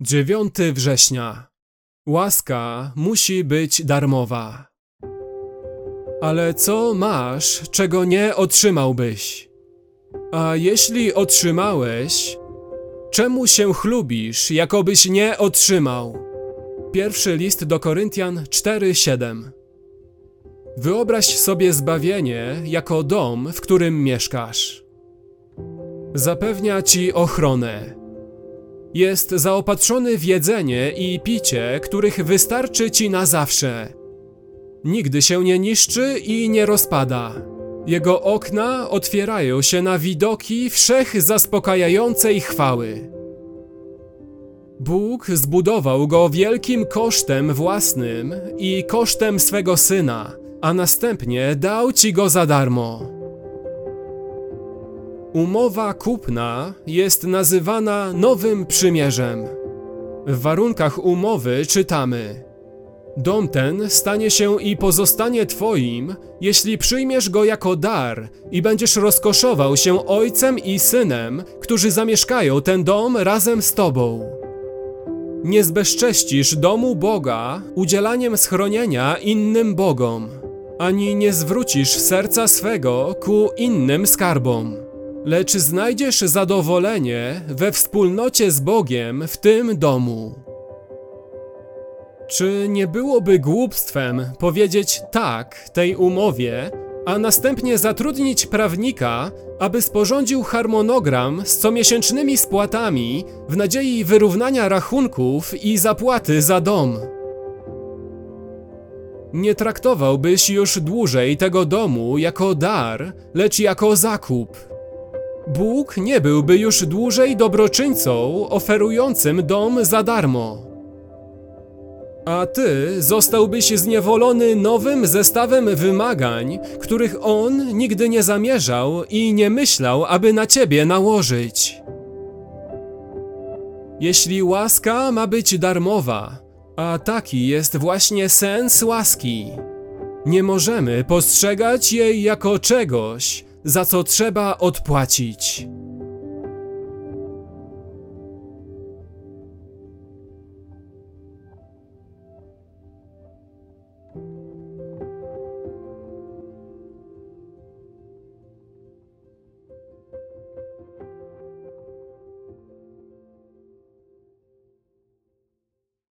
9 września. Łaska musi być darmowa. Ale co masz, czego nie otrzymałbyś? A jeśli otrzymałeś, czemu się chlubisz, jakobyś nie otrzymał? Pierwszy list do Koryntian 4:7. Wyobraź sobie zbawienie jako dom, w którym mieszkasz. Zapewnia ci ochronę. Jest zaopatrzony w jedzenie i picie, których wystarczy ci na zawsze. Nigdy się nie niszczy i nie rozpada. Jego okna otwierają się na widoki wszech zaspokajającej chwały. Bóg zbudował go wielkim kosztem własnym i kosztem swego syna, a następnie dał ci go za darmo. Umowa kupna jest nazywana Nowym Przymierzem. W warunkach umowy czytamy: Dom ten stanie się i pozostanie Twoim, jeśli przyjmiesz go jako dar i będziesz rozkoszował się ojcem i synem, którzy zamieszkają ten dom razem z Tobą. Nie zbezcześcisz domu Boga udzielaniem schronienia innym bogom, ani nie zwrócisz serca swego ku innym skarbom lecz znajdziesz zadowolenie we wspólnocie z Bogiem w tym domu. Czy nie byłoby głupstwem powiedzieć tak tej umowie, a następnie zatrudnić prawnika, aby sporządził harmonogram z comiesięcznymi spłatami w nadziei wyrównania rachunków i zapłaty za dom? Nie traktowałbyś już dłużej tego domu jako dar, lecz jako zakup. Bóg nie byłby już dłużej dobroczyńcą oferującym dom za darmo. A ty zostałbyś zniewolony nowym zestawem wymagań, których on nigdy nie zamierzał i nie myślał, aby na ciebie nałożyć. Jeśli łaska ma być darmowa, a taki jest właśnie sens łaski, nie możemy postrzegać jej jako czegoś, za co trzeba odpłacić.